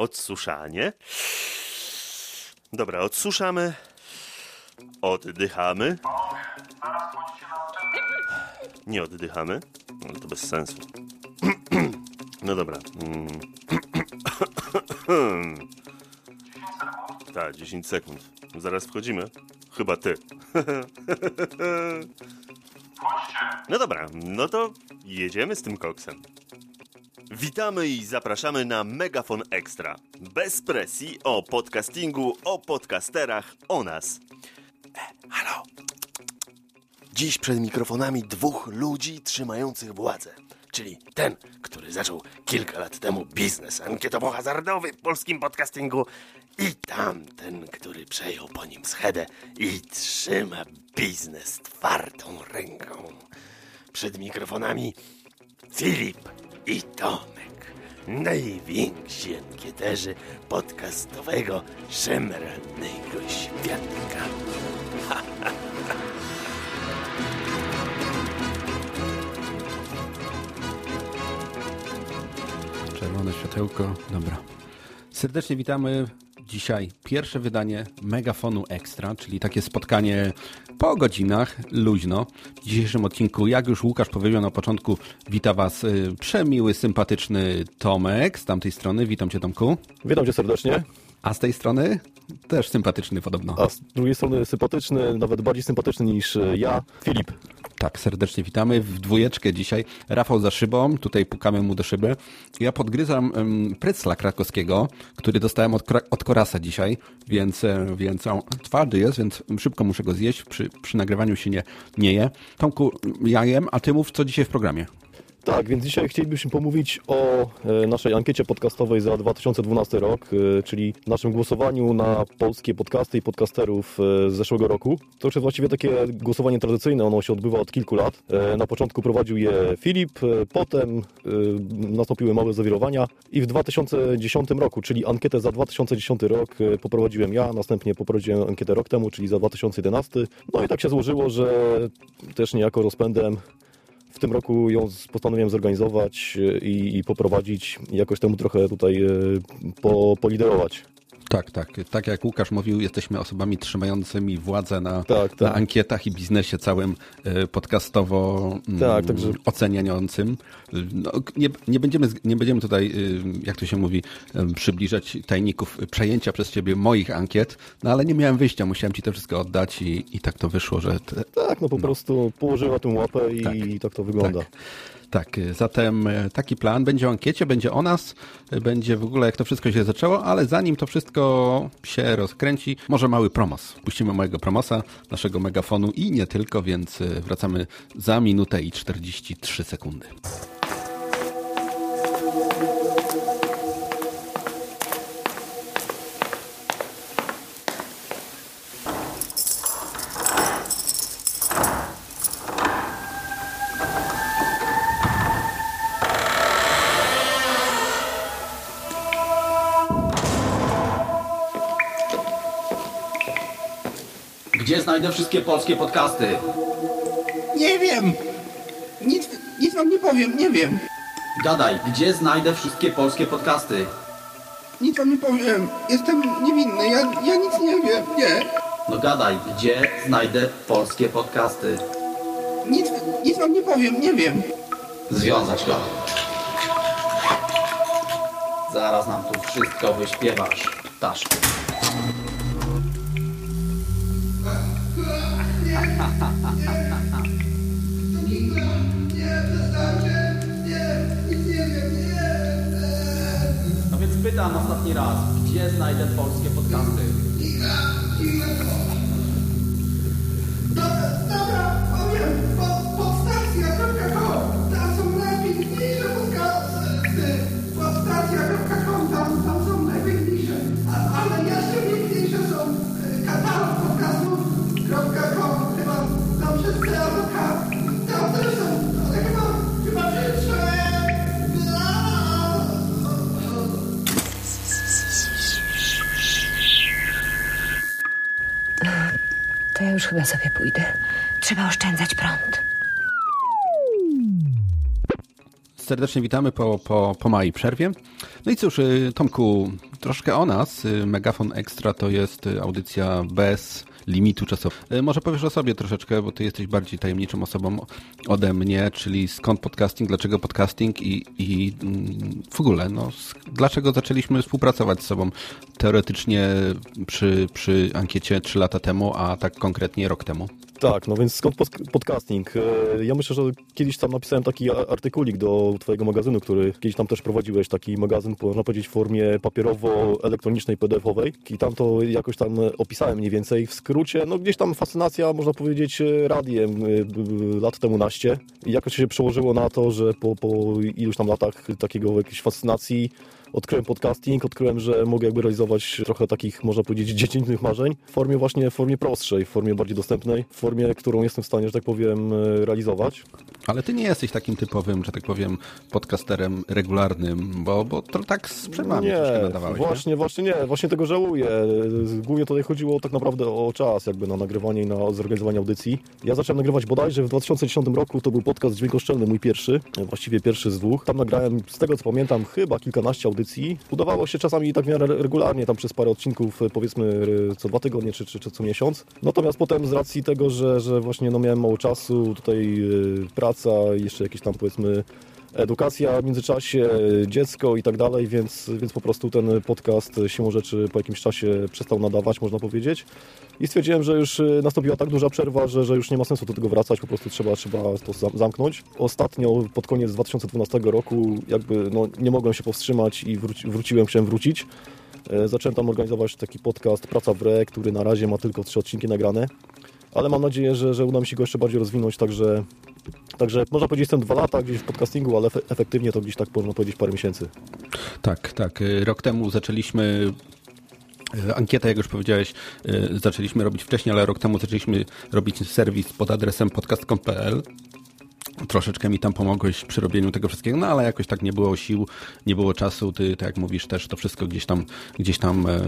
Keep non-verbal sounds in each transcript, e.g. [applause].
odsuszanie. Dobra, odsuszamy. Oddychamy. Nie oddychamy. No to bez sensu. No dobra. Tak, 10 sekund. Zaraz wchodzimy. Chyba ty. No dobra, no to jedziemy z tym koksem. Witamy i zapraszamy na Megafon Extra. Bez presji o podcastingu, o podcasterach, o nas. E, halo. Dziś przed mikrofonami dwóch ludzi trzymających władzę. Czyli ten, który zaczął kilka lat temu biznes ankietowo-hazardowy w polskim podcastingu i tamten, który przejął po nim schedę i trzyma biznes twardą ręką. Przed mikrofonami Filip i Tomek, najwięksi ankieterzy podcastowego szemranego świadka. Czerwone światełko, dobra. Serdecznie witamy. Dzisiaj pierwsze wydanie Megafonu Extra, czyli takie spotkanie po godzinach, luźno. W dzisiejszym odcinku, jak już Łukasz powiedział na początku, wita Was y, przemiły, sympatyczny Tomek z tamtej strony. Witam Cię, Tomku. Witam cię serdecznie. A z tej strony też sympatyczny podobno. A z drugiej strony sympatyczny, nawet bardziej sympatyczny niż e, ja, Filip. Tak, serdecznie witamy w dwójeczkę dzisiaj. Rafał za szybą, tutaj pukamy mu do szyby. Ja podgryzam um, prycla krakowskiego, który dostałem od, od Korasa dzisiaj, więc, e, więc on twardy jest, więc szybko muszę go zjeść. Przy, przy nagrywaniu się nie, nie je. Tomku, ja jem, a ty mów, co dzisiaj w programie. Tak, więc dzisiaj chcielibyśmy pomówić o e, naszej ankiecie podcastowej za 2012 rok, e, czyli naszym głosowaniu na polskie podcasty i podcasterów e, z zeszłego roku. To już jest właściwie takie głosowanie tradycyjne, ono się odbywa od kilku lat. Na początku prowadził je Filip, potem nastąpiły małe zawirowania i w 2010 roku, czyli ankietę za 2010 rok poprowadziłem ja, następnie poprowadziłem ankietę rok temu, czyli za 2011. No i tak się złożyło, że też niejako rozpędem w tym roku ją postanowiłem zorganizować e, i, i poprowadzić jakoś temu trochę tutaj e, po, poliderować. Tak, tak. Tak jak Łukasz mówił, jesteśmy osobami trzymającymi władzę na, Tak, tak. na ankietach i biznesie całym e, podcastowo mm, Tak, także- oceniającym. No, nie, nie, będziemy, nie będziemy tutaj, y, jak to się mówi, przybliżać tajników przejęcia przez ciebie moich ankiet, no ale nie miałem wyjścia, musiałem ci to wszystko oddać i, i tak to wyszło, że... Te, Tak, no po prostu położyła tę łapę i tak, to wygląda. tak. Tak, y, zatem y, taki plan. Będzie o ankiecie, będzie o nas, y, będzie w ogóle jak to wszystko się zaczęło, ale zanim to wszystko się rozkręci, może mały promos. Puścimy mojego promosa, naszego megafonu i nie tylko, więc wracamy za minutę i 43 sekundy. Znajdę wszystkie polskie podcasty? Nie wiem. Nic, nic wam nie powiem, nie wiem. Gadaj, gdzie znajdę wszystkie polskie podcasty? Nic wam nie powiem. Jestem niewinny, ja, ja nic nie wiem, nie. No gadaj, gdzie znajdę polskie podcasty? Nic, nic wam nie powiem, nie wiem. Związać go. Zaraz nam tu wszystko wyśpiewasz, ptaszku. No więc pytam ostatni raz, gdzie znajdę polskie podcasty? Dobra, powiem, po, podstacja.com, już chyba sobie pójdę. Trzeba oszczędzać prąd. serdecznie witamy po, po, po małej przerwie. No i cóż, y, Tomku, troszkę o nas. Y, Megafon Extra to jest y, audycja bez limitu czasowego. Może powiesz o sobie troszeczkę, bo ty jesteś bardziej tajemniczą osobą ode mnie, czyli skąd podcasting, dlaczego podcasting i, i mm, w ogóle, no, dlaczego zaczęliśmy współpracować z sobą teoretycznie przy, przy ankiecie 3 lata temu, a tak konkretnie rok temu. Tak, no więc skąd podcasting? E, ja myślę, że kiedyś tam napisałem taki artykulik do twojego magazynu, który kiedyś tam też prowadziłeś, taki magazyn, można powiedzieć, w formie papierowo-elektronicznej, PDF-owej. I tam to jakoś tam opisałem mniej więcej w skrócie, no gdzieś tam fascynacja, można powiedzieć, radiem e, lat temu naście. I jakoś się przełożyło na to, że po, po iluś tam latach takiego jakiejś fascynacji odkryłem podcasting, odkryłem, że mogę jakby realizować trochę takich, można powiedzieć, dziecięcych marzeń w formie właśnie, w formie prostszej, w formie bardziej dostępnej, w formie, którą jestem w stanie, że tak powiem, e, realizować. Ale ty nie jesteś takim typowym, że tak powiem, podcasterem regularnym, bo, bo to tak z przerwami nie, nadawałeś, właśnie, nie? właśnie nie, właśnie tego żałuję. Głównie tutaj chodziło tak naprawdę o czas jakby na nagrywanie i na zorganizowanie audycji. Ja zacząłem nagrywać bodajże w 2010 roku, to był podcast dźwiękoszczelny, mój pierwszy, właściwie pierwszy z dwóch. Tam nagrałem, z tego co pamiętam, chyba kilkanaście audycji. Udawało się czasami tak w miarę regularnie, tam przez parę odcinków, powiedzmy co dwa tygodnie czy, czy, czy co miesiąc. Natomiast potem z racji tego, że, że właśnie no, miałem mało czasu, tutaj yy, praca, jeszcze jakieś tam powiedzmy edukacja w międzyczasie, dziecko i tak dalej, więc, więc po prostu ten podcast siłą rzeczy po jakimś czasie przestał nadawać, można powiedzieć. I stwierdziłem, że już nastąpiła tak duża przerwa, że, że już nie ma sensu do tego wracać, po prostu trzeba, trzeba to zamknąć. Ostatnio, pod koniec 2012 roku, jakby no, nie mogłem się powstrzymać i wróci, wróciłem, chciałem wrócić. E, zacząłem tam organizować taki podcast Praca w Re, który na razie ma tylko trzy odcinki nagrane ale mam nadzieję, że, że uda mi się go jeszcze bardziej rozwinąć, także, także można powiedzieć, jestem dwa lata gdzieś w podcastingu, ale efektywnie to gdzieś tak można powiedzieć parę miesięcy. Tak, tak. Rok temu zaczęliśmy e, Ankietę, jak już powiedziałeś, e, zaczęliśmy robić wcześniej, ale rok temu zaczęliśmy robić serwis pod adresem podcast.pl troszeczkę mi tam pomogłeś przy robieniu tego wszystkiego, no ale jakoś tak nie było sił, nie było czasu, ty, tak jak mówisz, też to wszystko gdzieś tam, gdzieś tam e,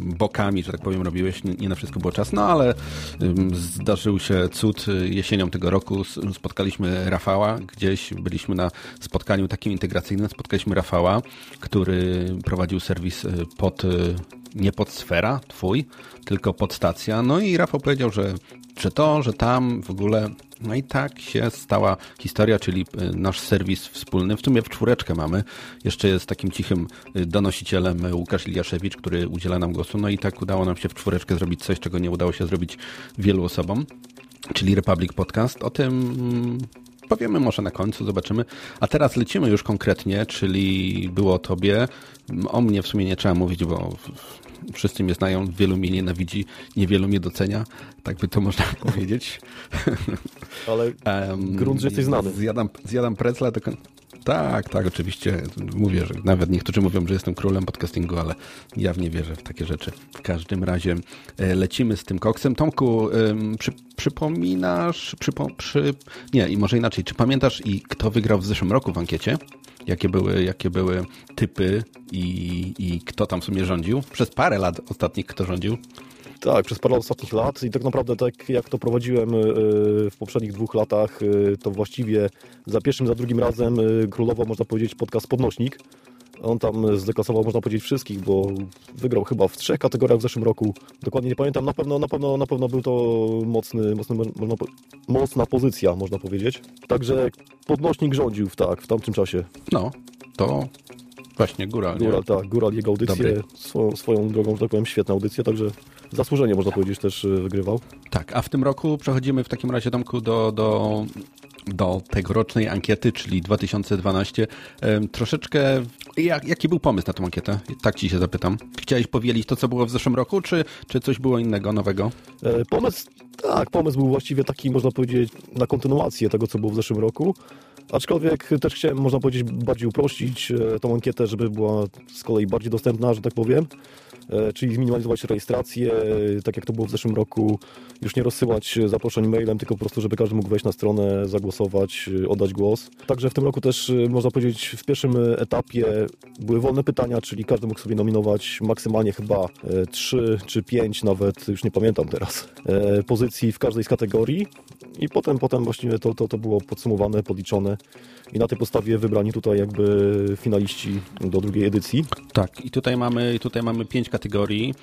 bokami, że tak powiem, robiłeś, nie, nie, na wszystko było czas, no ale e, zdarzył się cud jesienią tego roku, spotkaliśmy Rafała, gdzieś. Byliśmy na spotkaniu takim integracyjnym, spotkaliśmy Rafała, który prowadził serwis e, pod, e, nie pod sfera twój, tylko pod stacja, no i Rafał powiedział, że że to, że tam w ogóle no i tak się stała historia, czyli y, nasz serwis wspólny. W sumie w czwóreczkę mamy. Jeszcze jest takim cichym y, donosicielem Łukasz Iliaszewicz, który udziela nam głosu. No i tak udało nam się w czwóreczkę zrobić coś, czego nie udało się zrobić wielu osobom, czyli Republic Podcast. O tym powiemy może na końcu, zobaczymy. A teraz lecimy już konkretnie, czyli było o tobie. O mnie w sumie nie trzeba mówić, bo wszyscy mnie znają, wielu mnie nienawidzi, niewielu mnie docenia, tak by to można [laughs] powiedzieć. Ale grunt, że jesteś znany. Zjadam, zjadam precla do tak, tak, oczywiście. Mówię, że nawet niektórzy mówią, że jestem królem podcastingu, ale ja w nie wierzę w takie rzeczy. W każdym razie e, lecimy z tym koksem. Tomku, przy, przypominasz, przypo, przy, nie, i może inaczej, czy pamiętasz i kto wygrał w zeszłym roku w ankiecie? Jakie były, jakie były typy i, i kto tam w sumie rządził? Przez parę lat ostatnich kto rządził? Tak, przez parę ostatnich lat i tak naprawdę tak jak to prowadziłem y, w poprzednich dwóch latach, y, to właściwie za pierwszym, za drugim razem y, królował, można powiedzieć, podcast Podnośnik. On tam zdeklasował, można powiedzieć, wszystkich, bo wygrał chyba w trzech kategoriach w zeszłym roku. Dokładnie nie pamiętam, na pewno, na pewno, na pewno był to mocny, mocny, mocna pozycja, można powiedzieć. Także podnośnik rządził w, tak, w tamtym czasie. No, to właśnie Góral. Góral, nie? tak, Góral, jego audycję, swoją, swoją drogą, że tak powiem, świetna audycja, także zasłużenie, można powiedzieć, też y, wygrywał. Tak, a w tym roku przechodzimy w takim razie, Tomku, do, do, do tegorocznej ankiety, czyli 2012. Troszeczkę, jak, jaki był pomysł na tę ankietę? Tak ci się zapytam. Chciałeś powielić to, co było w zeszłym roku, czy, czy coś było innego, nowego? E, pomysł, tak, pomysł był właściwie taki, można powiedzieć, na kontynuację tego, co było w zeszłym roku. Aczkolwiek też chciałem, można powiedzieć, bardziej uprościć e, tą ankietę, żeby była z kolei bardziej dostępna, że tak powiem. E, czyli zminimalizować rejestrację, e, tak jak to było w zeszłym roku, już nie rozsyłać zaproszeń mailem, tylko po prostu, żeby każdy mógł wejść na stronę, zagłosować, e, oddać głos. Także w tym roku też, można powiedzieć, w pierwszym etapie były wolne pytania, czyli każdy mógł sobie nominować maksymalnie chyba 3 czy 5, nawet już nie pamiętam teraz, pozycji w każdej z kategorii. I potem, potem właściwie to, to, to było podsumowane, podliczone i na tej podstawie wybrani tutaj jakby finaliści do drugiej edycji. Tak, i tutaj mamy, tutaj mamy pięć kategorii.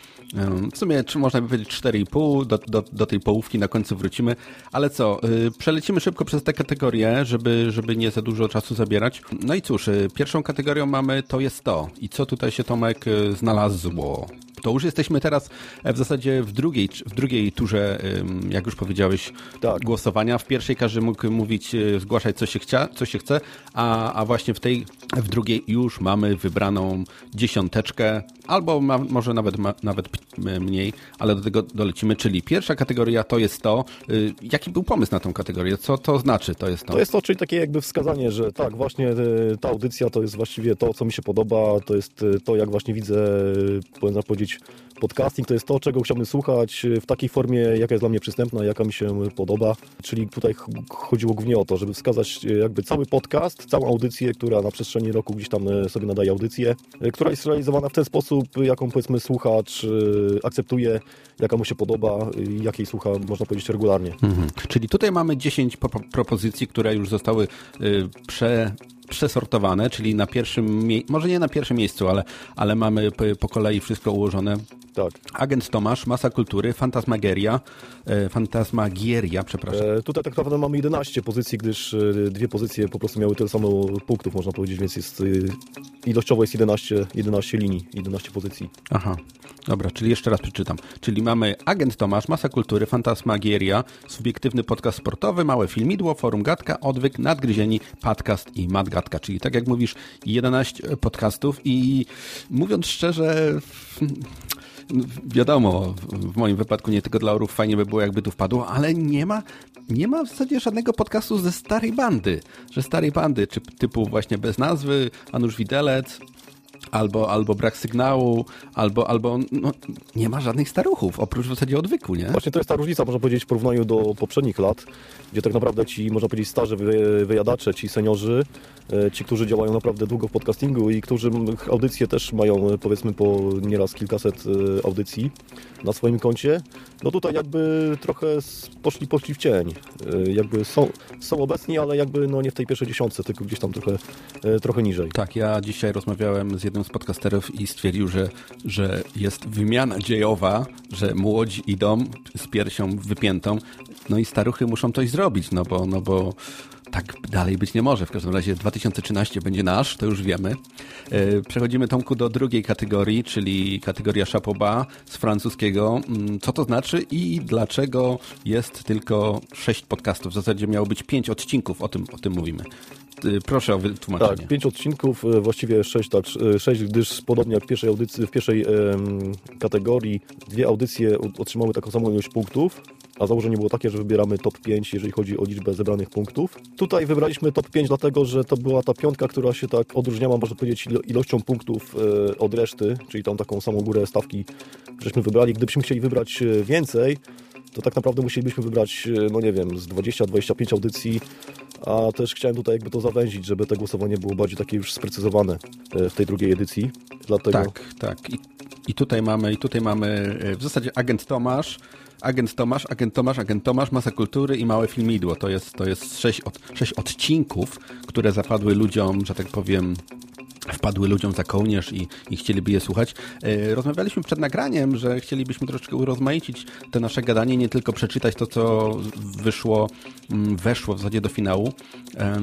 W sumie można by powiedzieć 4,5, do, do, do tej połówki na końcu wrócimy. Ale co, y, przelecimy szybko przez te kategorie, żeby, żeby nie za dużo czasu zabierać. No i cóż, y, pierwszą kategorią mamy to jest to. I co tutaj się Tomek y, znalazło? To już jesteśmy teraz e, w zasadzie w drugiej, w drugiej turze, jak już powiedziałeś, Tak. głosowania. W pierwszej każdy mógł mówić, e, zgłaszać co się, chcia, co się chce, a, a właśnie w tej, w drugiej już mamy wybraną dziesiąteczkę, albo ma, może nawet, ma, nawet mniej, ale do tego dolecimy. Czyli pierwsza kategoria to jest to, y, jaki był pomysł na tą kategorię? Co to znaczy to jest to? To jest to, czyli takie jakby wskazanie, że tak, właśnie e, ta audycja to jest właściwie to, co mi się podoba, to jest to, jak właśnie widzę, e, można powiedzieć, podcasting, to jest to, czego chciałbym słuchać e, w takiej formie, jaka jest dla mnie przystępna, jaka mi się podoba. Czyli tutaj ch- chodziło głównie o to, żeby wskazać e, jakby cały podcast, całą audycję, która na przestrzeni roku gdzieś tam e, sobie nadaje audycję, która jest realizowana w ten sposób, jaką powiedzmy słuchacz akceptuje, jaka mu się podoba, jakiej słucha, można powiedzieć, regularnie. Mhm. Czyli tutaj mamy 10 po- propozycji, które już zostały y, prze, przesortowane, czyli na pierwszym, może nie na pierwszym miejscu, ale, ale mamy po kolei wszystko ułożone. Tak. Agent Tomasz, Masa Kultury, Fantasmagieria, e, Fantasmagieria, przepraszam. E, Tutaj tak naprawdę mamy 11 pozycji, gdyż e, dwie pozycje po prostu miały tyle samo punktów, można powiedzieć, więc jest e, ilościowo jest 11, 11 linii, 11 pozycji. Aha, dobra, czyli jeszcze raz przeczytam. Czyli mamy Agent Tomasz, Masa Kultury, Fantasmagieria, subiektywny podcast sportowy, Małe Filmidło, Forum Gatka, Odwyk, Nadgryzieni, Podcast i Madgatka. Czyli tak jak mówisz, 11 podcastów i mówiąc szczerze, wiadomo, w moim wypadku nie tylko dla orów fajnie by było, jakby tu wpadło, ale nie ma, nie ma w zasadzie żadnego podcastu ze starej bandy, że starej bandy, czy typu właśnie bez nazwy, Anusz Widelec, albo, albo brak sygnału, albo, albo no, nie ma żadnych staruchów, oprócz w zasadzie odwyku, nie? Właśnie to jest ta różnica, można powiedzieć, w porównaniu do poprzednich lat, gdzie tak naprawdę ci, można powiedzieć, starzy wy- wyjadacze, ci seniorzy, e, ci, którzy działają naprawdę długo w podcastingu i którzy audycje też mają, e, powiedzmy, po nieraz kilkaset e, audycji na swoim koncie, no tutaj jakby trochę poszli, poszli w cień. Jakby są, są obecni, ale jakby no nie w tej pierwszej dziesiątce, tylko gdzieś tam trochę, trochę niżej. Tak, ja dzisiaj rozmawiałem z jednym z podcasterów i stwierdził, że, że jest wymiana dziejowa, że młodzi idą z piersią wypiętą, no i staruchy muszą coś zrobić, no bo, no bo tak dalej być nie może. W każdym razie 2013 będzie nasz, to już wiemy. E, Przechodzimy, Tomku, do drugiej kategorii, czyli kategoria Chapoba z francuskiego. Mm, Co to znaczy i dlaczego jest tylko sześć podcastów? W zasadzie miało być pięć odcinków, o tym, o tym mówimy. E, Proszę o wytłumaczenie. Tak, pięć odcinków, e, właściwie sześć, tak, e, sześć, gdyż podobnie jak w pierwszej audycji, w pierwszej em, kategorii dwie audycje otrzymały taką samą ilość punktów, a założenie było takie, że wybieramy top 5, jeżeli chodzi o liczbę zebranych punktów. Tutaj wybraliśmy top 5 dlatego, że to była ta piątka, która się tak odróżniała, można powiedzieć, ilo- ilością punktów e, od reszty, czyli tą taką samą górę stawki, żeśmy wybrali. Gdybyśmy chcieli wybrać e, więcej, to tak naprawdę musielibyśmy wybrać, e, no nie wiem, z 20-25 audycji, a też chciałem tutaj jakby to zawęzić, żeby to głosowanie było bardziej takie już sprecyzowane e, w tej drugiej edycji. Dlatego Tak, tak. I, I tutaj mamy, i tutaj mamy e, w zasadzie agent Tomasz, agent Tomasz, agent Tomasz, agent Tomasz, masa kultury i małe filmidło. To jest, to jest sześć, od, sześć odcinków, które zapadły ludziom, że tak powiem, wpadły ludziom za kołnierz i, i chcieliby je słuchać. E, Rozmawialiśmy przed nagraniem, że chcielibyśmy troszeczkę urozmaicić te nasze gadanie, nie tylko przeczytać to, co wyszło, weszło w zasadzie do finału.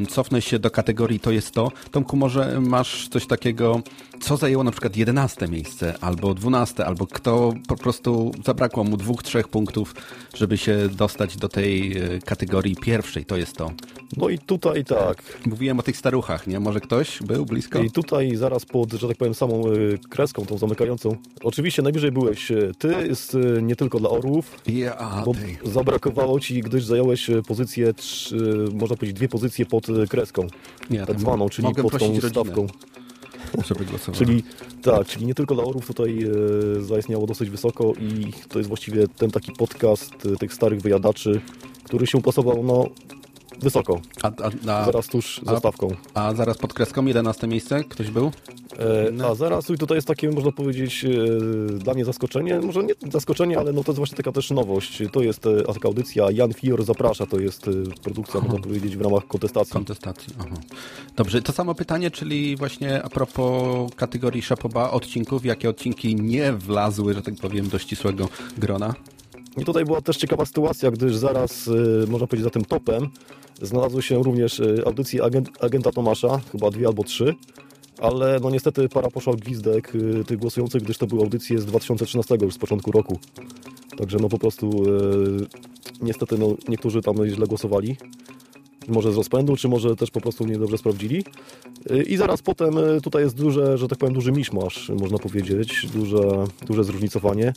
Cofnę się do kategorii to jest to. Tomku, może masz coś takiego, co zajęło na przykład 11 miejsce, albo 12, albo kto po prostu zabrakło mu dwóch, trzech punktów, żeby się dostać do tej e, kategorii pierwszej, to jest to. No i tutaj tak. Mówiłem o tych staruchach, nie? Może ktoś był blisko? I tutaj zaraz pod, że tak powiem, samą y, kreską, tą zamykającą. Oczywiście najbliżej byłeś y, ty, jest nie tylko dla orłów, Ja, bo zabrakowało ci, gdyż zająłeś y, pozycję, trz- y, można powiedzieć, dwie pozycje pod kreską, Nie, tak to zwaną, czyli pod tą stawką. Czyli tak, czyli nie tylko dla orłów tutaj e, zaistniało dosyć wysoko i to jest właściwie ten taki podcast e, tych starych wyjadaczy, który się pasował no, Wysoko, A, a, a, zaraz tuż za stawką. a zaraz pod kreską 11 miejsce? Ktoś był? E, a zaraz i tutaj jest takie, można powiedzieć, e, dla mnie zaskoczenie, może nie zaskoczenie, ale no to jest właśnie taka też nowość. To jest e, taka audycja Jan Fior zaprasza, to jest e, produkcja, można powiedzieć, w ramach kontestacji. Kontestacji. Aha. Dobrze, to samo pytanie, czyli właśnie a propos kategorii Szapoba odcinków, jakie odcinki nie wlazły, że tak powiem, do ścisłego grona? I tutaj była też ciekawa sytuacja, gdyż zaraz, e, można powiedzieć, za tym topem znalazły się również e, audycje agent, agenta Tomasza, chyba dwie albo trzy, ale no niestety para poszła w gwizdek e, tych głosujących, gdyż to były audycje z 2013, już z początku roku. Także no po prostu e, niestety no, niektórzy tam źle głosowali. Może z rozpędu, czy może też po prostu niedobrze sprawdzili. E, I zaraz potem e, tutaj jest duże, że tak powiem, duży miszmasz, można powiedzieć, duże, duże zróżnicowanie.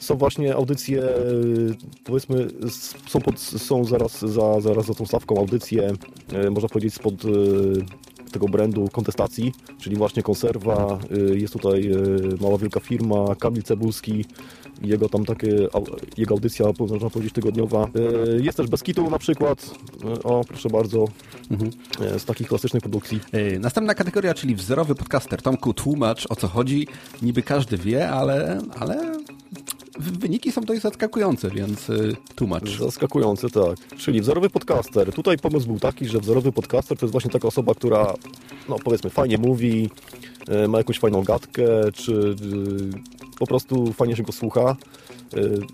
Są właśnie audycje, e, powiedzmy, są, pod, są zaraz, za, zaraz za tą stawką audycje, można powiedzieć, spod tego brandu kontestacji, czyli właśnie konserwa, e, jest tutaj e, mała wielka firma, Kamil Cebulski, jego tam takie, jego audycja, można powiedzieć, tygodniowa. E, Jest też Beskitu na przykład, o proszę bardzo, e, z takich klasycznych produkcji. Następna kategoria, czyli wzorowy podcaster. Tomku, tłumacz o co chodzi. Niby każdy wie, ale, ale wyniki są dość zaskakujące, więc yy, tłumacz. Zaskakujący, tak. Czyli wzorowy podcaster. Tutaj pomysł był taki, że wzorowy podcaster to jest właśnie taka osoba, która, no powiedzmy, fajnie mówi, e, ma jakąś fajną gadkę, czy e, po prostu fajnie się go słucha.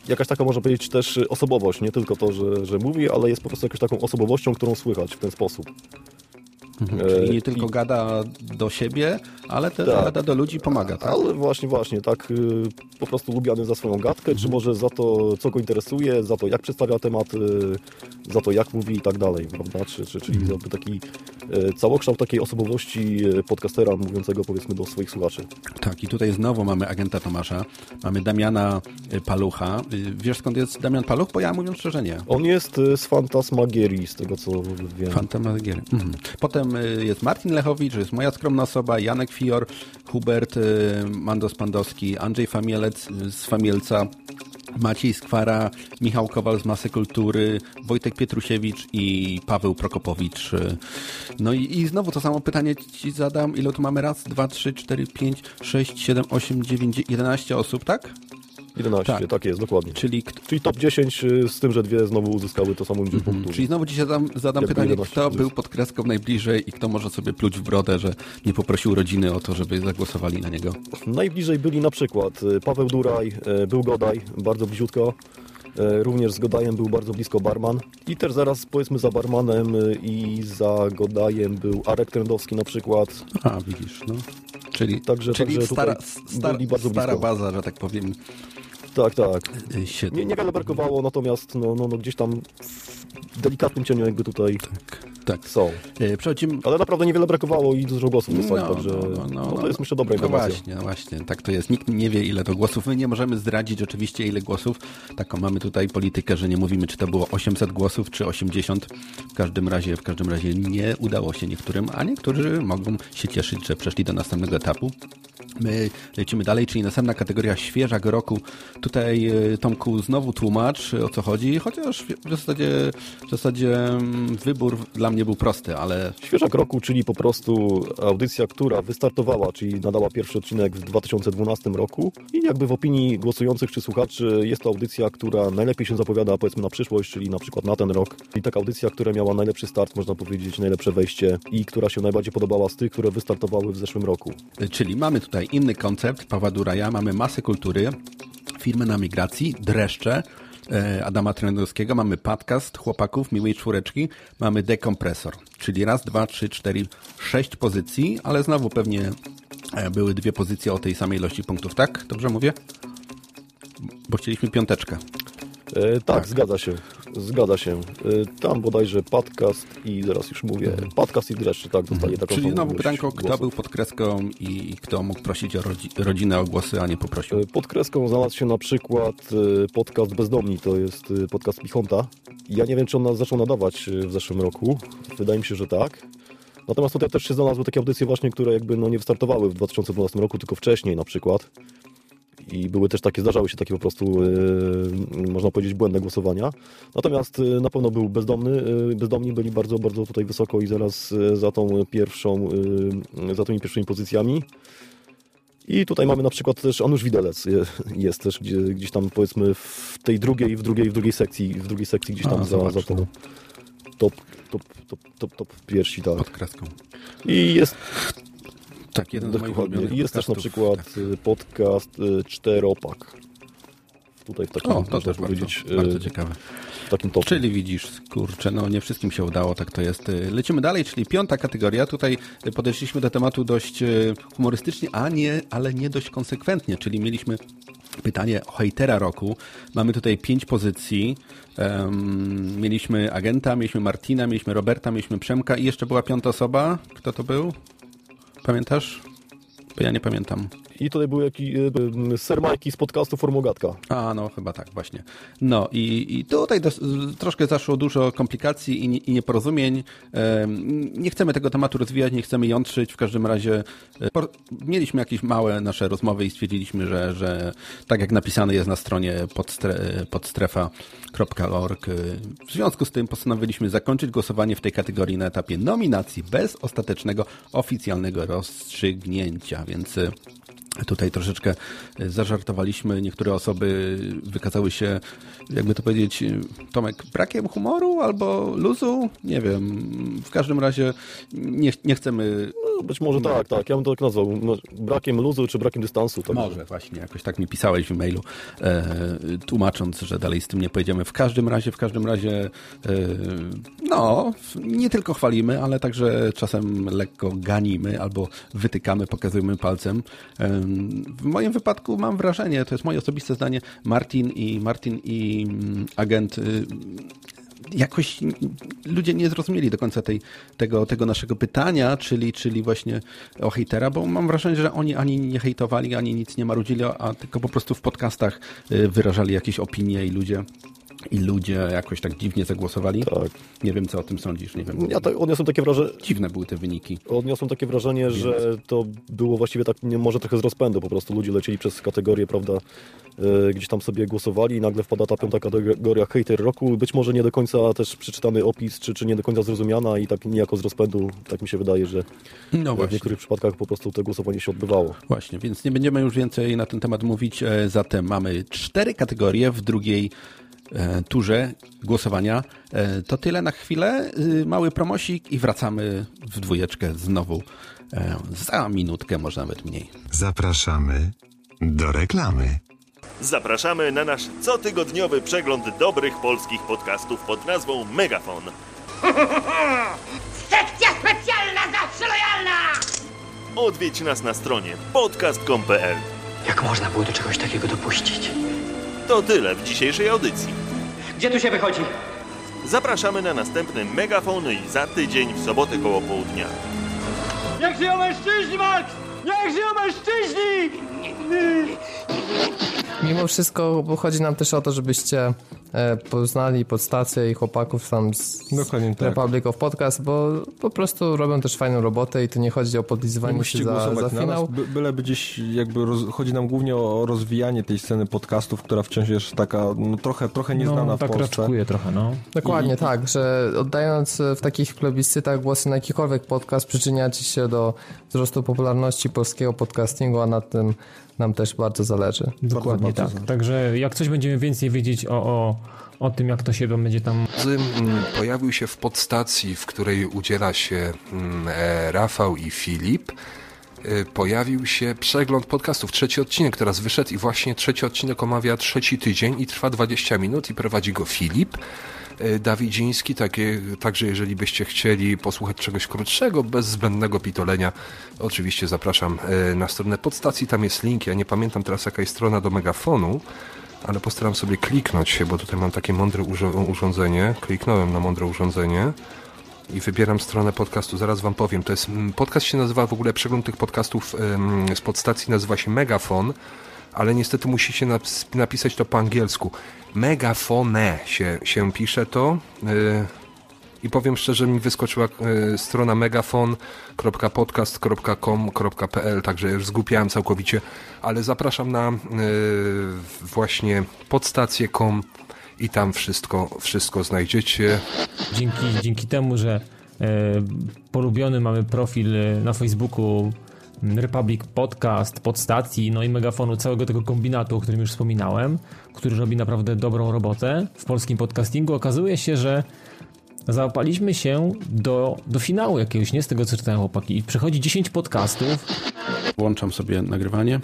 Jakaś taka, można powiedzieć, też osobowość, nie tylko to, że, że mówi, ale jest po prostu jakąś taką osobowością, którą słychać w ten sposób. Czyli nie E, tylko gada do siebie, ale też Tak. gada do ludzi, pomaga, tak? Ale właśnie, właśnie, tak y, po prostu lubiany za swoją gadkę, czy może za to, co go interesuje, za to, jak przedstawia temat, y, za to, jak mówi i tak dalej, prawda? Czy, czy, czyli jakby taki y, całokształt takiej osobowości podcastera mówiącego powiedzmy do swoich słuchaczy. Tak, i tutaj znowu mamy agenta Tomasza, mamy Damiana Palucha. Wiesz skąd jest Damian Paluch? Bo ja mówiąc szczerze nie. On jest z Fantasmagierii, z tego co wiem. Fantasmagiery. Mhm. Potem jest Martin Lechowicz, jest moja skromna osoba, Janek Fior, Hubert y, Mandos-Pandowski, Andrzej Famielec z Famielca, Maciej Skwara, Michał Kowal z Masy Kultury, Wojtek Pietrusiewicz i Paweł Prokopowicz. Y, No i, i znowu to samo pytanie ci zadam. Ile tu mamy? Raz, dwa, trzy, cztery, pięć, sześć, siedem, osiem, dziewięć, jedenaście osób, tak? 11, Tak. tak, jest, dokładnie. Czyli, Czyli top 10 y, z tym, że dwie znowu uzyskały to samo liczbę punktów. czyli znowu dzisiaj zadam, zadam pytanie, 11 kto plus. był pod kreską najbliżej i kto może sobie pluć w brodę, że nie poprosił rodziny o to, żeby zagłosowali na niego. Najbliżej byli na przykład y, Paweł Duraj, y, był Godaj, bardzo bliziutko. Również z Godajem był bardzo blisko Barman. I też zaraz powiedzmy za Barmanem i za Godajem był Arek Trendowski na przykład. A, widzisz, no. Czyli, Także- czyli także stara, tutaj stara, baza, że tak powiem, Tak, tak. się... Nie, niewiele brakowało, natomiast no, no, no gdzieś tam w delikatnym cieniu jakby tutaj. Tak, tak. są. Y, Przechodzimy... Ale naprawdę niewiele brakowało i dużo głosów dostali, także no, to jest myślę dobra no informacja. właśnie, no właśnie, tak to jest. Nikt nie wie ile to głosów. My nie możemy zdradzić oczywiście ile głosów. Taką mamy tutaj politykę, że nie mówimy czy to było 800 głosów czy 80. W każdym razie, w każdym razie nie udało się niektórym, a niektórzy mogą się cieszyć, że przeszli do następnego etapu. My lecimy dalej, czyli następna kategoria świeżak roku. Tutaj e, Tomku znowu tłumacz o co chodzi, chociaż w zasadzie, w zasadzie mm, wybór dla mnie był prosty, ale Świeżak roku, czyli po prostu audycja, która wystartowała, czyli nadała pierwszy odcinek w 2012 roku i jakby w opinii głosujących czy słuchaczy jest to audycja, która najlepiej się zapowiada powiedzmy na przyszłość, czyli na przykład na ten rok. I taka audycja, która miała najlepszy start, można powiedzieć, najlepsze wejście i która się najbardziej podobała z tych, które wystartowały w zeszłym roku. Czyli mamy tutaj inny koncept Pawła Duraja, mamy masę kultury, firmy na migracji, dreszcze, Adama Trendowskiego, mamy podcast chłopaków Miłej Czwóreczki, mamy dekompresor, czyli raz, dwa, trzy, cztery, sześć pozycji, ale znowu pewnie e, były dwie pozycje o tej samej ilości punktów, tak? Dobrze mówię? Bo chcieliśmy piąteczkę. E, tak, zgadza się. Zgadza się. E, tam bodajże podcast i zaraz już mówię, podcast i dreszcze, tak, dostali taką Mhm. Czyli samą znowu pytanko, kto był pod kreską i kto mógł prosić o rodzi rodzinę o głosy, a nie poprosił? E, Pod kreską znalazł się na przykład e, podcast Bezdomni, to jest podcast Pichonta. Ja nie wiem, czy on nas zaczął nadawać w zeszłym roku. Wydaje mi się, że tak. Natomiast tutaj też się znalazły takie audycje właśnie, które jakby no nie wystartowały w 2012 roku, tylko wcześniej na przykład. I były też takie, zdarzały się takie po prostu, e, można powiedzieć, błędne głosowania. Natomiast e, na pewno był bezdomny, e, bezdomni byli bardzo, bardzo tutaj wysoko i zaraz za tą pierwszą, za tymi pierwszymi pozycjami. I tutaj mamy na przykład też Anusz Widelec je- jest też gdzie, gdzieś tam powiedzmy w tej drugiej, w drugiej, w drugiej sekcji, w drugiej sekcji gdzieś A, tam za, zobacz, za tą no. top, top, top, top, top piersi, tak. Pod kreską. I jest Tak, jeden moich dokładnie. I jest też na przykład y, podcast y, Czteropak. Tutaj w takim, O, to też powiedzieć, bardzo, bardzo y, ciekawe. takim topie. Czyli widzisz, kurczę, no nie wszystkim się udało, tak to jest. Lecimy dalej, czyli piąta kategoria. Tutaj podeszliśmy do tematu dość humorystycznie, a nie, ale nie dość konsekwentnie, czyli mieliśmy pytanie o hejtera roku. Mamy tutaj pięć pozycji. Em, mieliśmy agenta, mieliśmy Martina, mieliśmy Roberta, mieliśmy Przemka i jeszcze była piąta osoba. Kto to był? Pamiętasz? Bo ja nie pamiętam. I tutaj był jakiś y, y, Ser Majki z podcastu Formogatka. A, no chyba tak, właśnie. No i, i tutaj troszkę zaszło dużo komplikacji i, i nieporozumień. Em, Nie chcemy tego tematu rozwijać, nie chcemy jątrzyć. W każdym razie e, por, mieliśmy jakieś małe nasze rozmowy i stwierdziliśmy, że, że tak jak napisane jest na stronie podstre, podstrefa.org, e, w związku z tym postanowiliśmy zakończyć głosowanie w tej kategorii na etapie nominacji bez ostatecznego oficjalnego rozstrzygnięcia, więc e, Tutaj troszeczkę e, zażartowaliśmy. Niektóre osoby wykazały się, jakby to powiedzieć, e, Tomek, brakiem humoru albo luzu. Nie wiem. W każdym razie nie, nie chcemy. No, być może tak, tak. Ja bym to tak nazwał. No, brakiem luzu czy brakiem dystansu. Tak. Może właśnie, jakoś tak mi pisałeś w e-mailu, e, tłumacząc, że dalej z tym nie pojedziemy. W każdym razie, w każdym razie, e, no, nie tylko chwalimy, ale także czasem lekko ganimy albo wytykamy, pokazujemy palcem. E, w moim wypadku mam wrażenie, to jest moje osobiste zdanie, Martin i Martin i mm, agent y, jakoś ludzie nie zrozumieli do końca tej, tego, tego naszego pytania, czyli, czyli właśnie o hejtera, bo mam wrażenie, że oni ani nie hejtowali, ani nic nie marudzili, a tylko po prostu w podcastach y, wyrażali jakieś opinie i ludzie i ludzie jakoś tak dziwnie zagłosowali. Tak. Nie wiem, co o tym sądzisz, nie wiem. Ja tak odniosłem takie wrażenie, Dziwne były te wyniki. odniosłem takie wrażenie, że to było właściwie tak nie, może trochę z rozpędu, po prostu ludzie lecieli przez kategorię, prawda, e, gdzieś tam sobie głosowali i nagle wpada ta piąta kategoria hater roku, być może nie do końca też przeczytany opis, czy, czy nie do końca zrozumiana i tak niejako z rozpędu, tak mi się wydaje, że No w niektórych przypadkach po prostu to głosowanie się odbywało. Właśnie, więc nie będziemy już więcej na ten temat mówić. E, Zatem mamy cztery kategorie w drugiej turze głosowania. E, To tyle na chwilę. Y, Mały promosik i wracamy w dwójeczkę znowu e, za minutkę, może nawet mniej. Zapraszamy do reklamy. Zapraszamy na nasz cotygodniowy przegląd dobrych polskich podcastów pod nazwą Megafon. [laughs] Sekcja specjalna zawsze lojalna! Odwiedź nas na stronie podcast.com.pl. Jak można było do czegoś takiego dopuścić? To tyle w dzisiejszej audycji. Gdzie tu się wychodzi? Zapraszamy na następny Megafon i za tydzień w sobotę koło południa. Niech żyją mężczyźni, Max! Niech żyją mężczyźni! Mimo wszystko chodzi nam też o to, żebyście e, poznali podstację i chłopaków tam z Dokładnie tak. Republic of Podcast, bo po prostu robią też fajną robotę i tu nie chodzi o Nie podlizywanie się za, za na finał. nas, by, byleby gdzieś jakby roz, chodzi nam głównie o rozwijanie tej sceny podcastów, która wciąż jest taka no, trochę, trochę nieznana No, w tak Polsce. raczkuje trochę, no. Dokładnie tak, że oddając e, w takich plebiscytach głosy na jakikolwiek podcast przyczyniacie się do wzrostu popularności polskiego podcastingu, a na tym nam też bardzo zależy. Dokładnie bardzo tak. Także jak coś będziemy więcej wiedzieć o, o, o tym, jak to się będzie tam mm, pojawił się w podstacji, w której udziela się mm, e, Rafał i Filip. E, Pojawił się przegląd podcastów, trzeci odcinek teraz wyszedł i właśnie trzeci odcinek omawia trzeci tydzień i trwa 20 minut i prowadzi go Filip. E, Dawidziński, takie, także jeżeli byście chcieli posłuchać czegoś krótszego, bez zbędnego pitolenia, oczywiście zapraszam e, na stronę podstacji, tam jest link, ja nie pamiętam teraz jaka jest strona do megafonu, ale postaram sobie kliknąć się, bo tutaj mam takie mądre urządzenie. Kliknąłem na mądre urządzenie i wybieram stronę podcastu. Zaraz wam powiem. To jest podcast się nazywa w ogóle przegląd tych podcastów z podstacji nazywa się Megafon, ale niestety musicie naps- napisać to po angielsku. Megafone się, się pisze to. y, i powiem szczerze, mi wyskoczyła e, strona megafon.podcast.com.pl, także już zgłupiałem całkowicie, ale zapraszam na e, właśnie podstację.com i tam wszystko, wszystko znajdziecie. Dzięki, dzięki temu, że polubiony mamy profil na Facebooku Republic Podcast, podstacji, no i megafonu, całego tego kombinatu, o którym już wspominałem, który robi naprawdę dobrą robotę w polskim podcastingu. Okazuje się, że załapaliśmy się do, do finału jakiegoś, nie z tego co czytałem chłopaki. I Przechodzi 10 podcastów. Włączam sobie nagrywanie.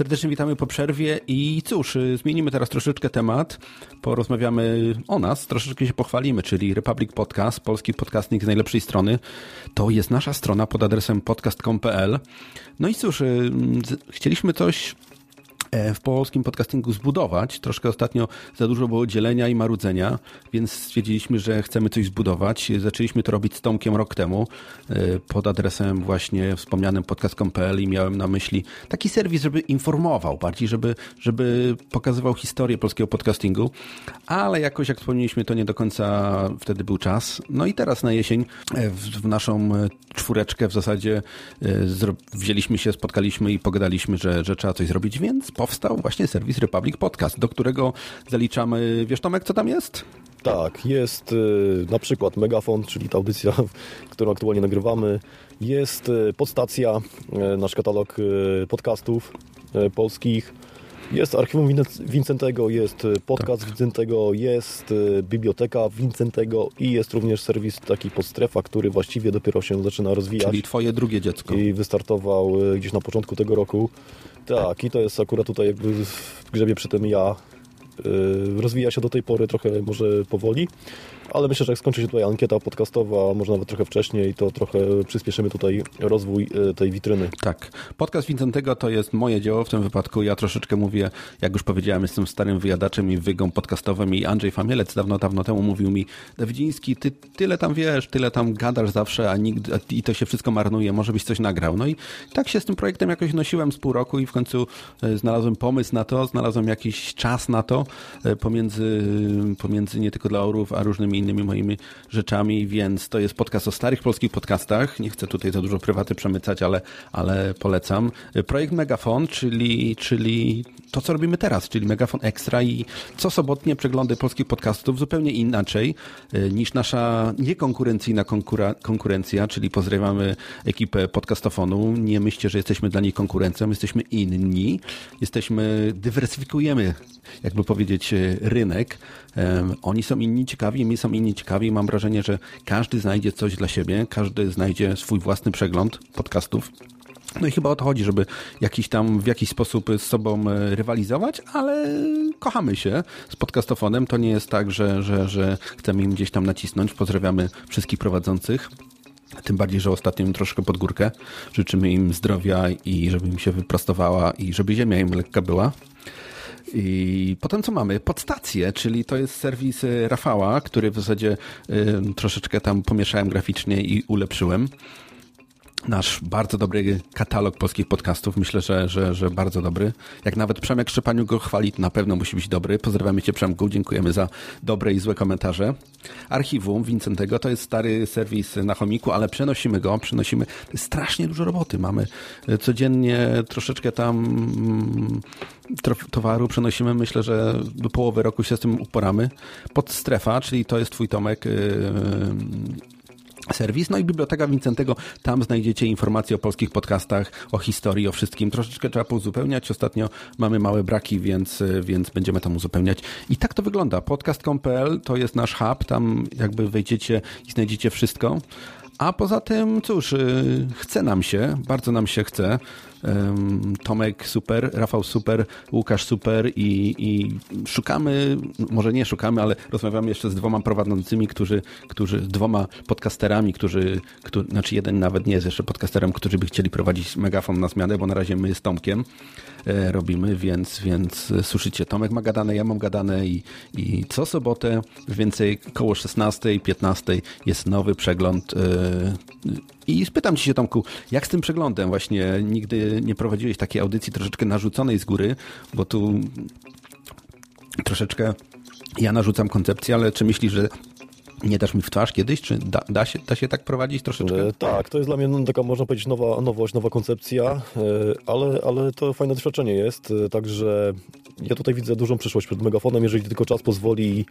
Serdecznie witamy po przerwie i cóż, y, zmienimy teraz troszeczkę temat. Porozmawiamy o nas, troszeczkę się pochwalimy, czyli Republic Podcast, polski podcastnik z najlepszej strony. To jest nasza strona pod adresem podcast.com.pl. No i cóż, y, chcieliśmy coś w polskim podcastingu zbudować. Troszkę ostatnio za dużo było dzielenia i marudzenia, więc stwierdziliśmy, że chcemy coś zbudować. Zaczęliśmy to robić z Tomkiem rok temu e, pod adresem właśnie wspomnianym podcast.pl i miałem na myśli taki serwis, żeby informował bardziej, żeby, żeby pokazywał historię polskiego podcastingu, ale jakoś jak wspomnieliśmy, to nie do końca wtedy był czas. No i teraz na jesień e, w, w naszą e, czwóreczkę w zasadzie e, wzięliśmy się, spotkaliśmy i pogadaliśmy, że, że trzeba coś zrobić, więc powstał właśnie serwis Republic Podcast, do którego zaliczamy, wiesz Tomek, co tam jest? Tak, jest y, na przykład Megafon, czyli ta audycja, [laughs] którą aktualnie nagrywamy. Jest y, Podstacja, y, nasz katalog podcastów polskich. Jest archiwum Wincentego, jest podcast Wincentego, jest biblioteka Wincentego i jest również serwis taki podstrefa, który właściwie dopiero się zaczyna rozwijać. Czyli twoje drugie dziecko. I wystartował gdzieś na początku tego roku. Tak, i to jest akurat tutaj jakby grzebie przy tym ja. Y, Rozwija się do tej pory trochę może powoli, ale myślę, że jak skończy się tutaj ankieta podcastowa, może nawet trochę wcześniej, to trochę przyspieszymy tutaj rozwój y, tej witryny. Tak. Podcast Wincentego to jest moje dzieło w tym wypadku. Ja troszeczkę mówię, jak już powiedziałem, jestem starym wyjadaczem i wygą podcastowym i Andrzej Famielec dawno, dawno temu mówił mi, Dawidziński, ty tyle tam wiesz, tyle tam gadasz zawsze, a nigdy, i to się wszystko marnuje, może byś coś nagrał. No i tak się z tym projektem jakoś nosiłem z pół roku i w końcu e, znalazłem pomysł na to, znalazłem jakiś czas na to e, pomiędzy, pomiędzy nie tylko dla orów, a różnymi innymi moimi rzeczami, więc to jest podcast o starych polskich podcastach. Nie chcę tutaj za dużo prywaty przemycać, ale, ale polecam. Projekt Megafon, czyli, czyli to, co robimy teraz, czyli Megafon Extra i co sobotnie przeglądy polskich podcastów zupełnie inaczej e, niż nasza niekonkurencyjna konkura, konkurencja, czyli pozdrawiamy ekipę podcastofonu. Nie myślcie, że jesteśmy dla niej konkurencją, jesteśmy inni. Jesteśmy, dywersyfikujemy, jakby powiedzieć, e, rynek. Oni są inni ciekawi, my są inni ciekawi. Mam wrażenie, że każdy znajdzie coś dla siebie, każdy znajdzie swój własny przegląd podcastów. No i chyba o to chodzi, żeby jakiś tam w jakiś sposób z sobą e, rywalizować, ale kochamy się z podcastofonem. To nie jest tak, że, że, że chcemy im gdzieś tam nacisnąć. Pozdrawiamy wszystkich prowadzących. Tym bardziej, że ostatnio im troszkę pod górkę. Życzymy im zdrowia i żeby im się wyprostowała i żeby ziemia im lekka była. I potem co mamy? Podstację, czyli to jest serwis e, Rafała, który w zasadzie y, troszeczkę tam pomieszałem graficznie i ulepszyłem. Nasz bardzo dobry katalog polskich podcastów. Myślę, że, że, że bardzo dobry. Jak nawet Przemek Szczepaniu go chwali, to na pewno musi być dobry. Pozdrawiamy Cię Przemku, dziękujemy za dobre i złe komentarze. Archiwum Wincentego to jest stary serwis na chomiku, ale przenosimy go, przenosimy strasznie dużo roboty. Mamy e, codziennie troszeczkę tam mm, towaru przenosimy. Myślę, że do połowy roku się z tym uporamy. Podstrefa, czyli to jest Twój Tomek yy, serwis. No i Biblioteka Wincentego, tam znajdziecie informacje o polskich podcastach, o historii, o wszystkim. Troszeczkę trzeba pouzupełniać. Ostatnio mamy małe braki, więc, więc będziemy tam uzupełniać. I tak to wygląda. Podcast.pl to jest nasz hub, tam jakby wejdziecie i znajdziecie wszystko. A poza tym, cóż, y, chce nam się, bardzo nam się chce. Tomek super, Rafał super, Łukasz super i, i szukamy, może nie szukamy, ale rozmawiamy jeszcze z dwoma prowadzącymi, którzy, którzy dwoma podcasterami, którzy, którzy, znaczy jeden nawet nie jest jeszcze podcasterem, którzy by chcieli prowadzić megafon na zmianę, bo na razie my z Tomkiem robimy, więc, więc słyszycie, Tomek ma gadane, ja mam gadane i, i co sobotę, więcej koło 16, 15 jest nowy przegląd e, i spytam ci się Tomku, jak z tym przeglądem? Właśnie nigdy nie prowadziłeś takiej audycji troszeczkę narzuconej z góry, bo tu troszeczkę ja narzucam koncepcję, ale czy myślisz, że Nie dasz mi w twarz kiedyś? Czy da, da, się, da się tak prowadzić troszeczkę? E, tak, to jest dla mnie no, taka, można powiedzieć, nowa nowość, nowa koncepcja, e, ale, ale to fajne doświadczenie jest, e, także ja tutaj widzę dużą przyszłość przed Megafonem, jeżeli tylko czas pozwoli,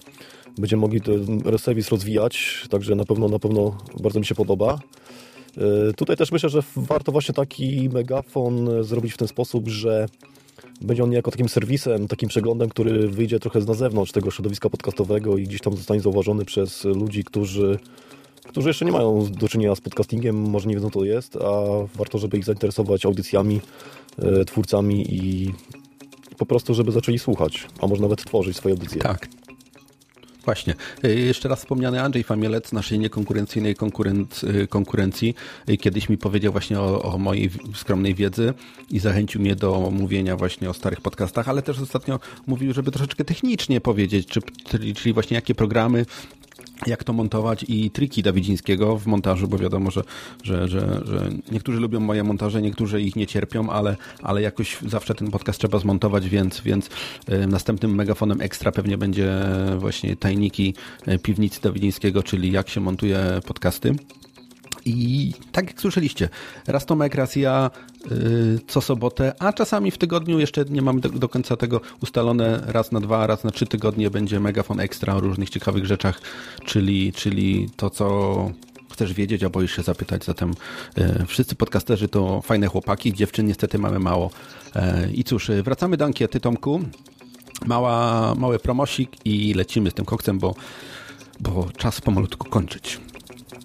będziemy mogli ten serwis rozwijać, także na pewno, na pewno bardzo mi się podoba. Tutaj też myślę, że warto właśnie taki megafon zrobić w ten sposób, że będzie on niejako takim serwisem, takim przeglądem, który wyjdzie trochę na zewnątrz tego środowiska podcastowego i gdzieś tam zostanie zauważony przez ludzi, którzy, którzy jeszcze nie mają do czynienia z podcastingiem, może nie wiedzą co to jest, a warto, żeby ich zainteresować audycjami, e, twórcami i po prostu, żeby zaczęli słuchać, a może nawet tworzyć swoje audycje. Tak. Właśnie. Y, Jeszcze raz wspomniany Andrzej Famielec naszej niekonkurencyjnej konkurenc, y, konkurencji y, kiedyś mi powiedział właśnie o, o mojej skromnej wiedzy i zachęcił mnie do mówienia właśnie o starych podcastach, ale też ostatnio mówił, żeby troszeczkę technicznie powiedzieć, czy, czyli właśnie jakie programy jak to montować i triki Dawidzińskiego w montażu, bo wiadomo, że, że, że, że niektórzy lubią moje montaże, niektórzy ich nie cierpią, ale, ale jakoś zawsze ten podcast trzeba zmontować, więc, więc y, następnym megafonem ekstra pewnie będzie właśnie tajniki y, piwnicy Dawidzińskiego, czyli jak się montuje podcasty. I tak jak słyszeliście, raz Tomek, raz ja, yy, co sobotę, a czasami w tygodniu jeszcze nie mamy do, końca tego ustalone, raz na dwa, raz na trzy tygodnie będzie megafon ekstra o różnych ciekawych rzeczach, czyli, czyli to, co chcesz wiedzieć, a boisz się zapytać. Zatem yy, wszyscy podcasterzy to fajne chłopaki, dziewczyn niestety mamy mało. Yy, I cóż, yy, wracamy do ankiety, Tomku. Mała, mały promosik i lecimy z tym koksem, bo, bo czas pomalutku kończyć.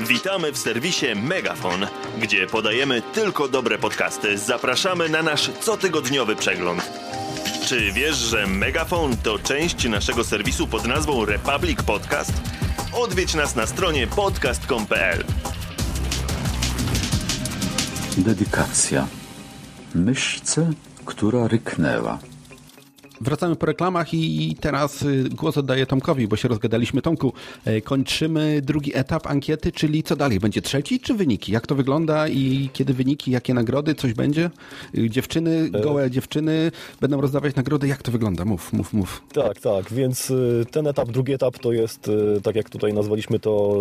Witamy w serwisie Megafon, gdzie podajemy tylko dobre podcasty. Zapraszamy na nasz cotygodniowy przegląd. Czy wiesz, że Megafon to część naszego serwisu pod nazwą Republic Podcast? Odwiedź nas na stronie podcast.com.pl. Dedykacja. Myszce, która ryknęła. Wracamy po reklamach i teraz y, głos oddaję Tomkowi, bo się rozgadaliśmy. Tomku, e, kończymy drugi etap ankiety, czyli co dalej? Będzie trzeci czy wyniki? Jak to wygląda i kiedy wyniki, jakie nagrody, coś będzie? Y, Dziewczyny, gołe dziewczyny będą rozdawać nagrody. Jak to wygląda? Mów, mów, mów. Tak, tak, więc y, ten etap, drugi etap to jest, y, tak jak tutaj nazwaliśmy to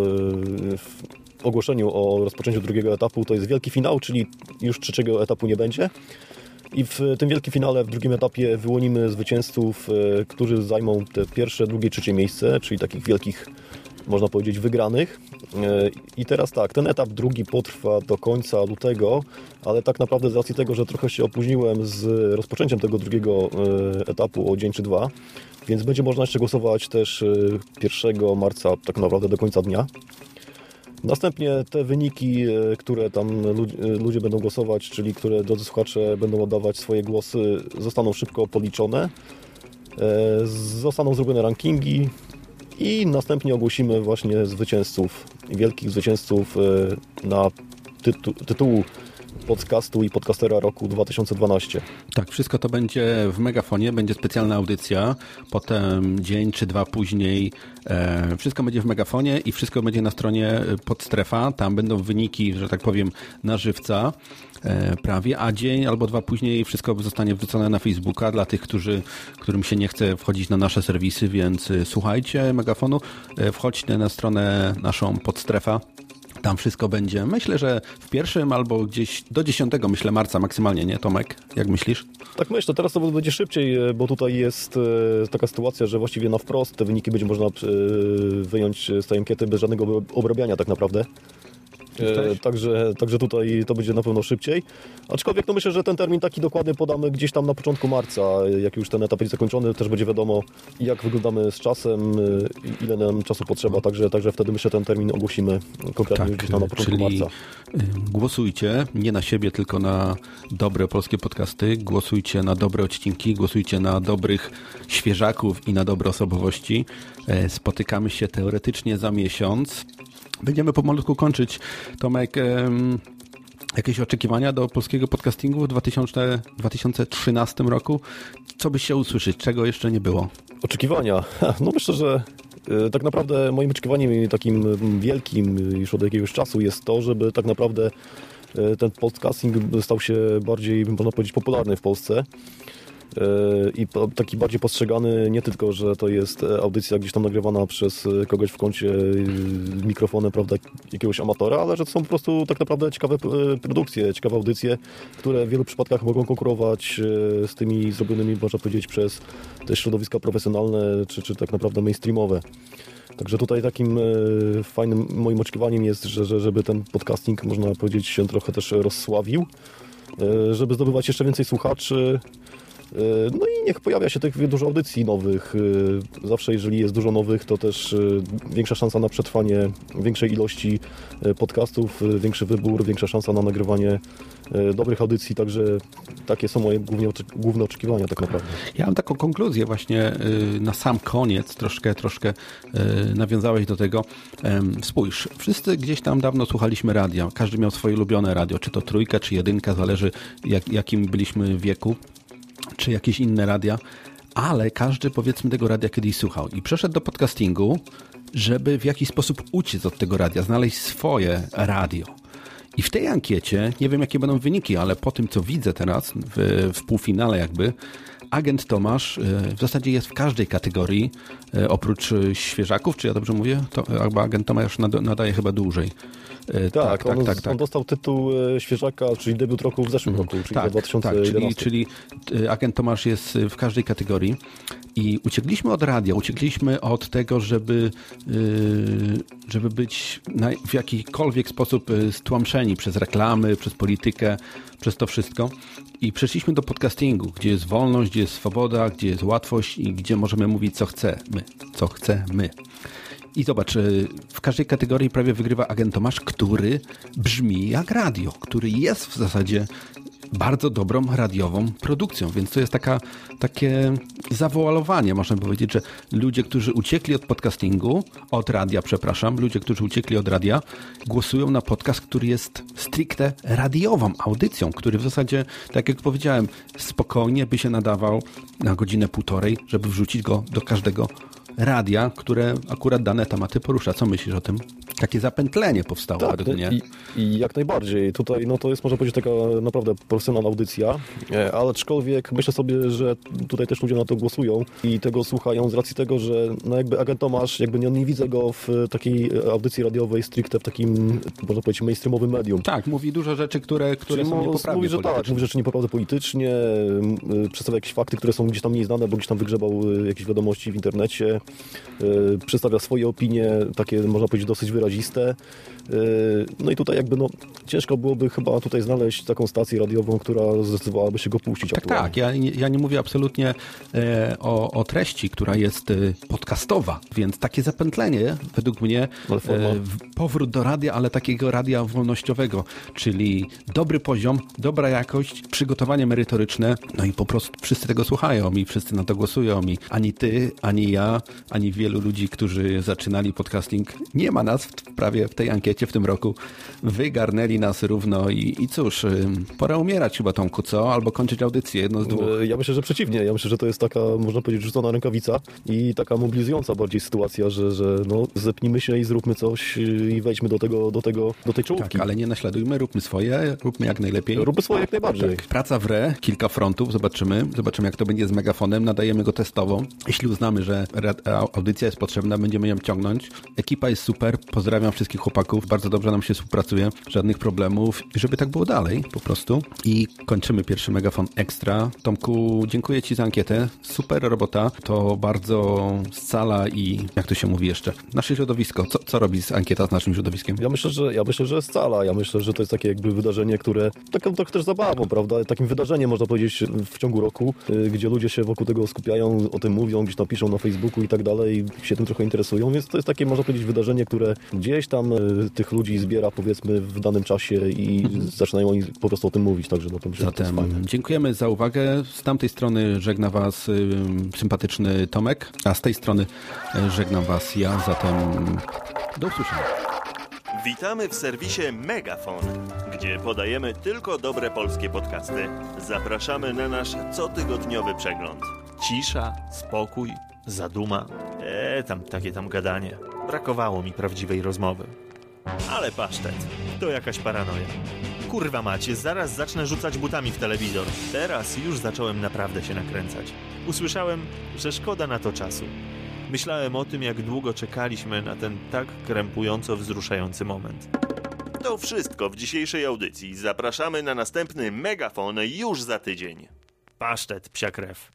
y, w ogłoszeniu o rozpoczęciu drugiego etapu, to jest wielki finał, czyli już trzeciego etapu nie będzie. I w tym wielkim finale, w drugim etapie wyłonimy zwycięzców, y, którzy zajmą te pierwsze, drugie, trzecie miejsce, czyli takich wielkich, można powiedzieć, wygranych. Y, I teraz tak, ten etap drugi potrwa do końca lutego, ale tak naprawdę z racji tego, że trochę się opóźniłem z rozpoczęciem tego drugiego y, etapu o dzień czy dwa, więc będzie można jeszcze głosować też y, 1 marca, tak naprawdę do końca dnia. Następnie te wyniki, e, które tam e, ludzie będą głosować, czyli które drodzy słuchacze będą oddawać swoje głosy, zostaną szybko policzone. E, Zostaną zrobione rankingi i następnie ogłosimy właśnie zwycięzców, wielkich zwycięzców na tytu- tytułu podcastu i podcastera roku 2012. Tak, wszystko to będzie w megafonie, będzie specjalna audycja, potem dzień czy dwa później e, wszystko będzie w megafonie i wszystko będzie na stronie e, podstrefa, tam będą wyniki, że tak powiem, na żywca e, prawie, a dzień albo dwa później wszystko zostanie wrzucone na Facebooka dla tych, którzy, którym się nie chce wchodzić na nasze serwisy, więc e, słuchajcie megafonu, e, wchodźcie na stronę naszą podstrefa, tam wszystko będzie. Myślę, że w pierwszym albo gdzieś do 10, myślę, marca maksymalnie, nie Tomek? Jak myślisz? Tak myślę, teraz to będzie szybciej, e, bo tutaj jest e, taka sytuacja, że właściwie na wprost te wyniki będzie można e, wyjąć z tej ankiety bez żadnego obrabiania tak naprawdę. E, także, także tutaj to będzie na pewno szybciej. Aczkolwiek no myślę, że ten termin taki dokładny podamy gdzieś tam na początku marca. Jak już ten etap będzie zakończony, też będzie wiadomo, jak wyglądamy z czasem, e, ile nam czasu potrzeba. Także, także wtedy myślę, ten termin ogłosimy konkretnie Tak, gdzieś tam na początku czyli marca. y, głosujcie nie na siebie, tylko na dobre polskie podcasty. Głosujcie na dobre odcinki, głosujcie na dobrych świeżaków i na dobre osobowości. E, Spotykamy się teoretycznie za miesiąc. Będziemy pomalutku kończyć. Tomek, em, jakieś oczekiwania do polskiego podcastingu w 2000, 2013 roku? Co byś chciał usłyszeć? Czego jeszcze nie było? Oczekiwania. No myślę, że e, tak naprawdę moim oczekiwaniem takim wielkim e, już od jakiegoś czasu jest to, żeby tak naprawdę e, ten podcasting stał się bardziej, można powiedzieć, popularny w Polsce. E, I taki bardziej postrzegany nie tylko, że to jest e, audycja gdzieś tam nagrywana przez e, kogoś w kącie e, mikrofonem, prawda, jakiegoś amatora, ale że to są po prostu tak naprawdę ciekawe produkcje, ciekawe audycje, które w wielu przypadkach mogą konkurować z tymi zrobionymi, można powiedzieć, przez te środowiska profesjonalne, czy, czy tak naprawdę mainstreamowe. Także tutaj takim fajnym moim oczekiwaniem jest, że, że żeby ten podcasting, można powiedzieć, się trochę też rozsławił, żeby zdobywać jeszcze więcej słuchaczy. E, No i niech pojawia się tych dużo audycji nowych. E, Zawsze jeżeli jest dużo nowych, to też e, większa szansa na przetrwanie większej ilości podcastów, większy wybór, większa szansa na nagrywanie dobrych audycji. Także takie są moje głównie, główne oczekiwania tak naprawdę. Ja mam taką konkluzję właśnie na sam koniec, troszkę, troszkę nawiązałeś do tego. Spójrz, wszyscy gdzieś tam dawno słuchaliśmy radia, każdy miał swoje ulubione radio, czy to trójka, czy jedynka, zależy jak, jakim byliśmy wieku, czy jakieś inne radia, ale każdy powiedzmy tego radia kiedyś słuchał i przeszedł do podcastingu, żeby w jakiś sposób uciec od tego radia, znaleźć swoje radio. I w tej ankiecie, nie wiem jakie będą wyniki, ale po tym co widzę teraz w, w półfinale jakby, agent Tomasz e, w zasadzie jest w każdej kategorii, e, oprócz świeżaków, czy ja dobrze mówię? To, albo agent Tomasz nada- nadaje chyba dłużej. E, Tak, on, on dostał tytuł e, świeżaka, czyli debiut roku w zeszłym roku, czyli Tak, 2011. czyli, czyli y, agent Tomasz jest w każdej kategorii i uciekliśmy od radia, uciekliśmy od tego, żeby, żeby być w jakikolwiek sposób stłamszeni przez reklamy, przez politykę, przez to wszystko i przeszliśmy do podcastingu, gdzie jest wolność, gdzie jest swoboda, gdzie jest łatwość i gdzie możemy mówić co chcemy, co chcemy. I zobacz, y, w każdej kategorii prawie wygrywa agent Tomasz, który brzmi jak radio, który jest w zasadzie bardzo dobrą radiową produkcją, więc to jest taka, takie zawoalowanie, można powiedzieć, że ludzie, którzy uciekli od podcastingu, od radia, przepraszam, ludzie, którzy uciekli od radia, głosują na podcast, który jest stricte radiową audycją, który w zasadzie, tak jak powiedziałem, spokojnie by się nadawał na godzinę półtorej, żeby wrzucić go do każdego radia, które akurat dane tematy porusza. Co myślisz o tym? Takie zapętlenie powstało Tak, według mnie. i, i jak najbardziej. Tutaj no to jest, można powiedzieć, taka naprawdę profesjonalna audycja, e, ale aczkolwiek myślę sobie, że tutaj też ludzie na to głosują i tego słuchają z racji tego, że no jakby agent Tomasz, jakby nie, nie widzę go w takiej e, audycji radiowej stricte w takim, można powiedzieć, mainstreamowym medium. Tak, mówi dużo rzeczy, które, które Czyli są niepoprawne Mówi, że tak, mówi rzeczy niepoprawne politycznie, y, przedstawia jakieś fakty, które są gdzieś tam mniej znane, bo gdzieś tam wygrzebał jakieś wiadomości w internecie, przedstawia swoje opinie, takie można powiedzieć dosyć wyraziste. Y, No i tutaj jakby no, ciężko byłoby chyba tutaj znaleźć taką stację radiową, która zdecydowałaby się go puścić Tak, aktualnie. tak. Ja, nie- ja nie mówię absolutnie e, o, o treści, która jest e, podcastowa, więc takie zapętlenie według mnie, e, powrót do radia, ale takiego radia wolnościowego, czyli dobry poziom, dobra jakość, przygotowanie merytoryczne, no i po prostu wszyscy tego słuchają i wszyscy na to głosują i ani ty, ani ja, ani wielu ludzi, którzy zaczynali podcasting, nie ma nas w, prawie w tej ankiecie w tym roku, wygarnęli nas równo i, i cóż, pora umierać chyba Tomku, co? Albo kończyć audycję, jedno z dwóch. Ja myślę, że przeciwnie. Ja myślę, że to jest taka, można powiedzieć, rzucona rękawica i taka mobilizująca bardziej sytuacja, że, że no, zepnijmy się i zróbmy coś y, i wejdźmy do tego, do tego, do tej czołówki. Tak, ale nie naśladujmy, róbmy swoje, róbmy jak najlepiej. Róbmy swoje jak najbardziej. Tak. Praca w re, kilka frontów, zobaczymy. Zobaczymy, jak to będzie z megafonem. Nadajemy go testowo. Jeśli uznamy, że audycja jest potrzebna, będziemy ją ciągnąć. Ekipa jest super, poz- Pozdrawiam wszystkich chłopaków, bardzo dobrze nam się współpracuje, żadnych problemów i żeby tak było dalej po prostu. I kończymy pierwszy Megafon Extra. Tomku, dziękuję Ci za ankietę, super robota, to bardzo scala i jak to się mówi jeszcze, nasze środowisko. Co, co robi ankieta z naszym środowiskiem? Ja myślę, że ja myślę, że scala. Ja myślę, że to jest takie jakby wydarzenie, które taką trochę też zabawą, prawda? Takim wydarzeniem można powiedzieć w ciągu roku, y, gdzie ludzie się wokół tego skupiają, o tym mówią, gdzieś tam piszą na Facebooku i tak dalej, się tym trochę interesują, więc to jest takie, można powiedzieć, wydarzenie, które gdzieś tam y, tych ludzi zbiera, powiedzmy, w danym czasie i zaczynają oni po prostu o tym mówić, także no to myślę, że to jest fajne. Zatem dziękujemy za uwagę. Z tamtej strony żegna Was y, sympatyczny Tomek, a z tej strony y, żegnam Was ja, zatem do usłyszenia. Witamy w serwisie Megafon, gdzie podajemy tylko dobre polskie podcasty. Zapraszamy na nasz cotygodniowy przegląd. Cisza, spokój, zaduma. E, tam takie tam gadanie. Brakowało mi prawdziwej rozmowy. Ale pasztet, to jakaś paranoja. Kurwa macie, zaraz zacznę rzucać butami w telewizor. Teraz już zacząłem naprawdę się nakręcać. Usłyszałem, że szkoda na to czasu. Myślałem o tym, jak długo czekaliśmy na ten tak krępująco wzruszający moment. To wszystko w dzisiejszej audycji. Zapraszamy na następny megafon już za tydzień. Pasztet, psia krew.